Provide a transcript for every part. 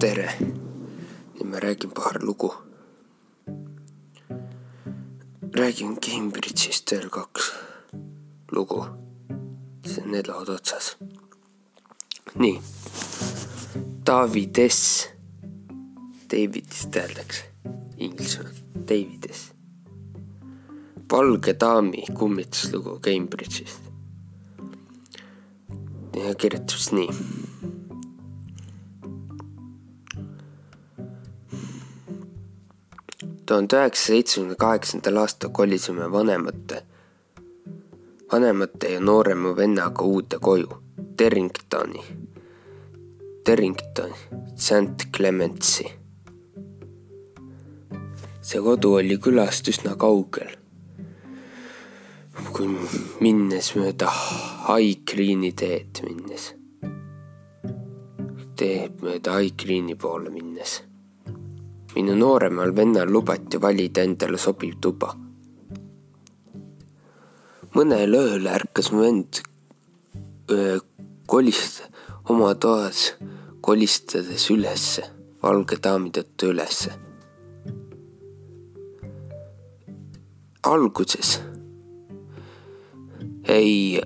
tere, nüüd ma räägin paar lugu. räägin Cambridge'ist veel kaks lugu, siis on need lood otsas. nii, Davides, Davidist öeldakse inglismaal, Davides. valge daami kummituslugu Cambridge'ist. ja kirjutab siis nii tuhande üheksasaja seitsmekümne kaheksandal aastal kolisime vanemate, vanemate ja noorema vennaga uude koju, Terringtoni, Terringtoni, St Clementsi. see kodu oli külast üsna kaugel. kui minnes mööda High Green'i teed minnes, teed mööda High Green'i poole minnes minu nooremal vennal lubati valida endale sobiv tuba. mõnel ööl ärkas mu vend kolist-, oma toas kolistades ülesse, valge daami tõttu ülesse. alguses ei,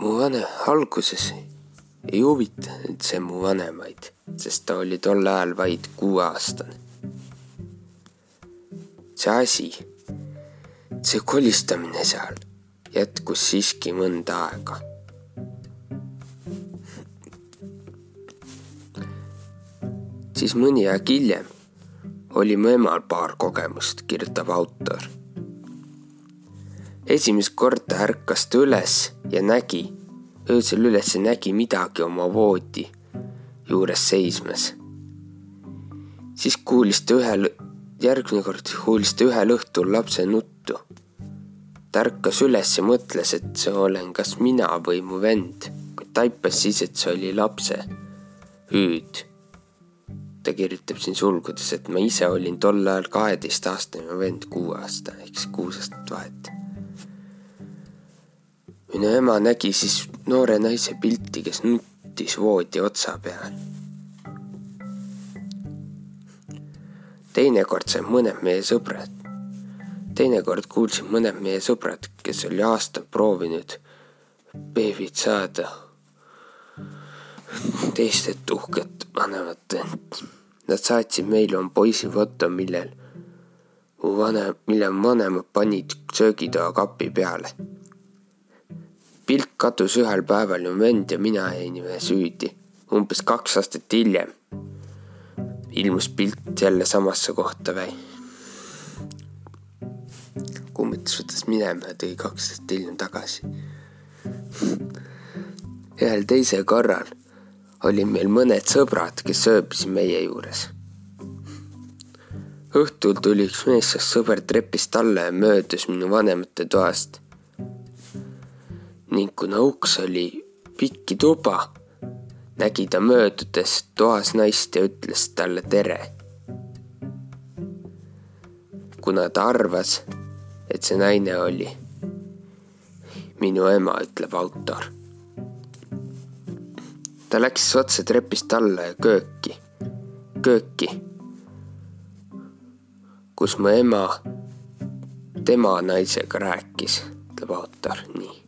mu vanem, alguses ei huvitanud see mu vanemaid, sest ta oli tol ajal vaid kuueaastane see asi, see kolistamine seal jätkus siiski mõnda aega. siis mõni aeg hiljem oli mu emal paar kogemust, kirjutab autor. esimest korda ärkas ta üles ja nägi, öösel üles nägi midagi oma voodi juures seismas. siis kuulis ta ühel järgmine kord kuulis ta ühel õhtul lapse nuttu. ta ärkas üles ja mõtles, et see olen kas mina või mu vend, kuid taipas siis, et see oli lapse hüüd. ta kirjutab siin sulgudes, et ma ise olin tol ajal kaheteistaastane, mu vend kuueaastane ehk siis kuus aastat vahet. minu ema nägi siis noore naise pilti, kes nuttis voodi otsa peal teinekord said mõned meie sõbrad, teinekord kuulsin mõned meie sõbrad, kes oli aastaid proovinud beebit saada teistelt uhket vanemat vend. Nad saatsid meile oma poisifoto, millel mu vanem, mille mu vanemad panid söögitoa kapi peale. pilt kadus ühel päeval ja vend ja mina jäime süüdi. umbes kaks aastat hiljem ilmus pilt jälle samasse kohta või? kummitus võttis minema ja tõi kaks aastat hiljem tagasi. ühel teisel korral olid meil mõned sõbrad, kes ööbisid meie juures. õhtul tuli üks meessoost sõber trepist alla ja möödus minu vanemate toast. ning kuna uks oli pikki tuba nägi ta möödudes toas naist ja ütles talle tere. kuna ta arvas, et see naine oli minu ema, ütleb autor. ta läks otse trepist alla ja kööki, kööki, kus mu ema tema naisega rääkis, ütleb autor, nii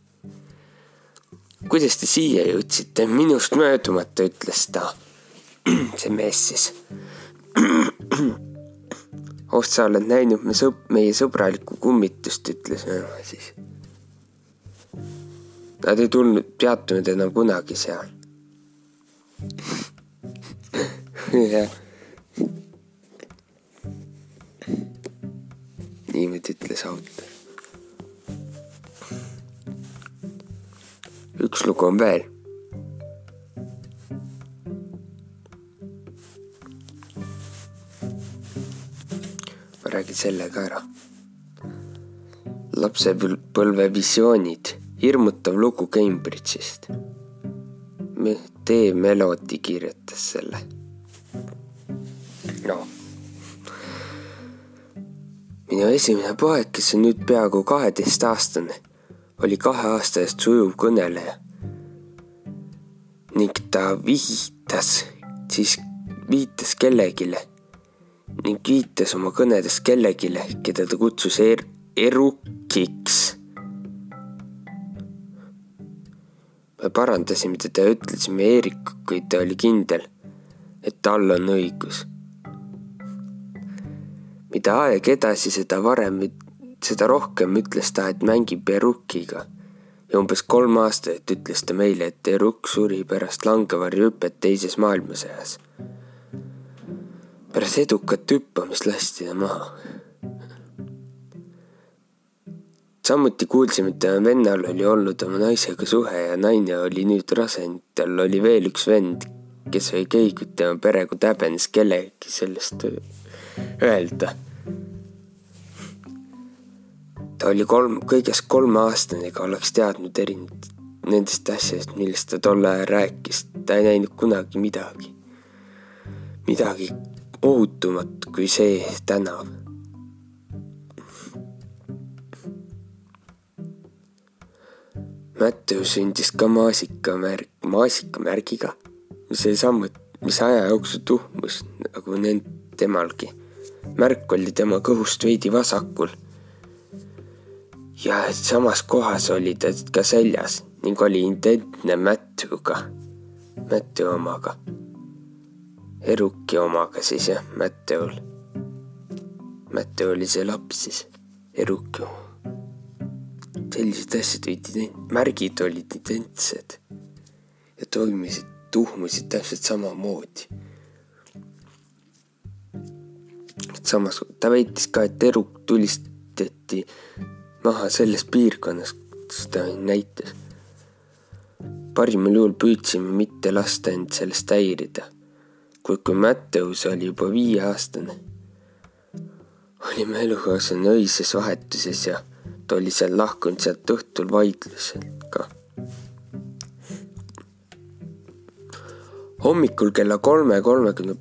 kuidas te siia jõudsite, minust möödumata, ütles ta. see mees siis. oh, sa oled näinud me sõp-, meie sõbralikku kummitust, ütles ema siis. Nad ei tulnud, peatunud enam kunagi seal. jah. niimoodi ütles autor. Üks lugu on veel. ma räägin selle ka ära. lapsepõlve visioonid, hirmutav lugu Cambridge'ist. Tee Melodi kirjutas selle. noh minu esimene poeg, kes on nüüd peaaegu kaheteistaastane oli kahe aasta eest sujuv kõneleja ning ta vihitas siis viitas kellegile ning viitas oma kõnedes kellegile, keda ta kutsus er erukiks. me parandasime teda ja ütlesime Eerik, kuid ta oli kindel, et tal on õigus. mida aeg edasi, seda varem, seda rohkem ütles ta, et mängib erukiga ja umbes kolm aastat ütles ta meile, et Eruk suri pärast langevarjuhüpet teises maailmasõjas. pärast edukat hüppamist lasti ta maha. samuti kuulsime, et tema vennal oli olnud oma naisega suhe ja naine oli nüüd rase ning tal oli veel üks vend, kes oli keegunud tema perega, häbenes kellelegi sellest öelda ta oli kolm, kõigest kolmeaastane ega oleks teadnud erinevat nendest asjadest, millest ta tol ajal rääkis, ta ei näinud kunagi midagi, midagi ohutumat kui see tänav. Mattew sündis ka maasikamärk, maasikamärgiga, mis oli samuti, mis aja jooksul tuhmus nagu nend-, temalgi. märk oli tema kõhust veidi vasakul ja samas kohas oli ta ka seljas ning oli identne Matthew'ga, Matthew omaga. Eruki omaga siis jah, Matthew'l. Matthew oli see laps siis, Eruki oma. sellised asjad olid ident-, märgid olid identsed ja toimisid, tuhmusid täpselt samamoodi. samas ta väitis ka, et Eruk tulistati maha selles piirkonnas, kus ta näitas. parimal juhul püüdsime mitte lasta end sellest häirida, kuid kui Matteus oli juba viieaastane, olime elukaaslane öises vahetuses ja ta oli seal lahkunud sealt õhtul vaidluselt ka. hommikul kella kolme kolmekümne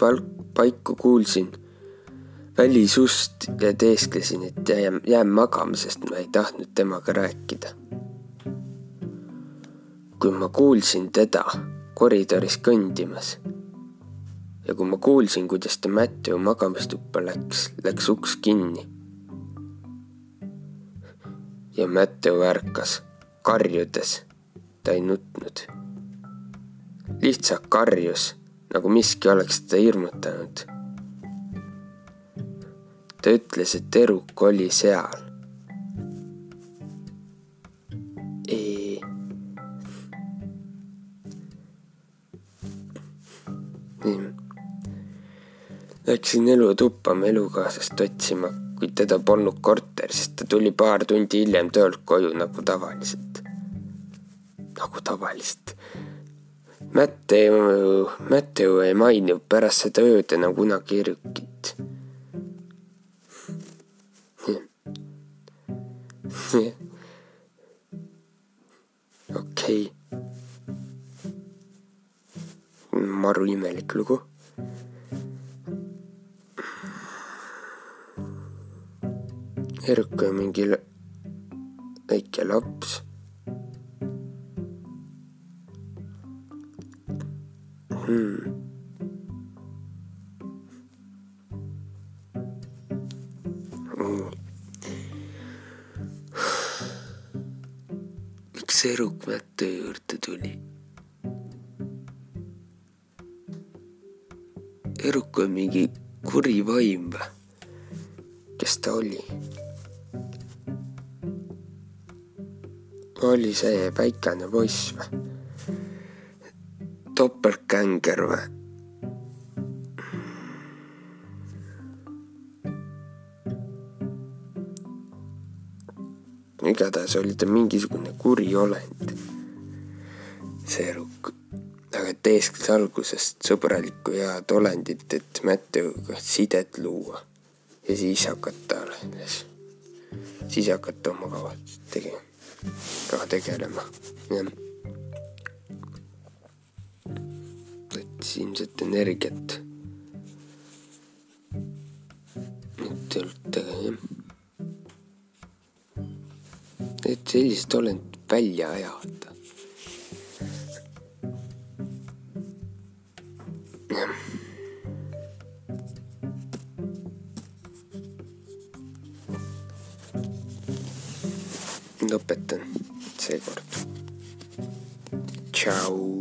paiku kuulsin välisust ja teesklesin, et jään, jään magama, sest ma ei tahtnud temaga rääkida. kui ma kuulsin teda koridoris kõndimas ja kui ma kuulsin, kuidas ta Matthew magamistuppa läks, läks uks kinni. ja Matthew ärkas, karjudes. ta ei nutnud. lihtsalt karjus, nagu miski oleks teda hirmutanud ta ütles, et Eruk oli seal. nii. Läksin elutuppa oma elukaaslast otsima, kuid teda polnud korteris, ta tuli paar tundi hiljem töölt koju nagu tavaliselt. nagu tavaliselt. Matteo, Matteo ei maininud pärast seda ööd enam kunagi Erukit okei okay.. maru imelik lugu. Erk on mingi väike laps hmm.. Seruk Mätte juurde tuli. Eruk on mingi kuri vaim või? kes ta oli? oli see väikene poiss või? topeltgänger või? Igatahes oli ta mingisugune kuri olend, see rukk. aga teeskles algusest sõbralikku head olendit, et Matthew'ga sidet luua ja siis hakata alles, siis hakata oma kavatsust tegema, ka tegelema, jah. võttis ilmselt energiat. et sellisest olend välja ajada. lõpetan seekord. tšau.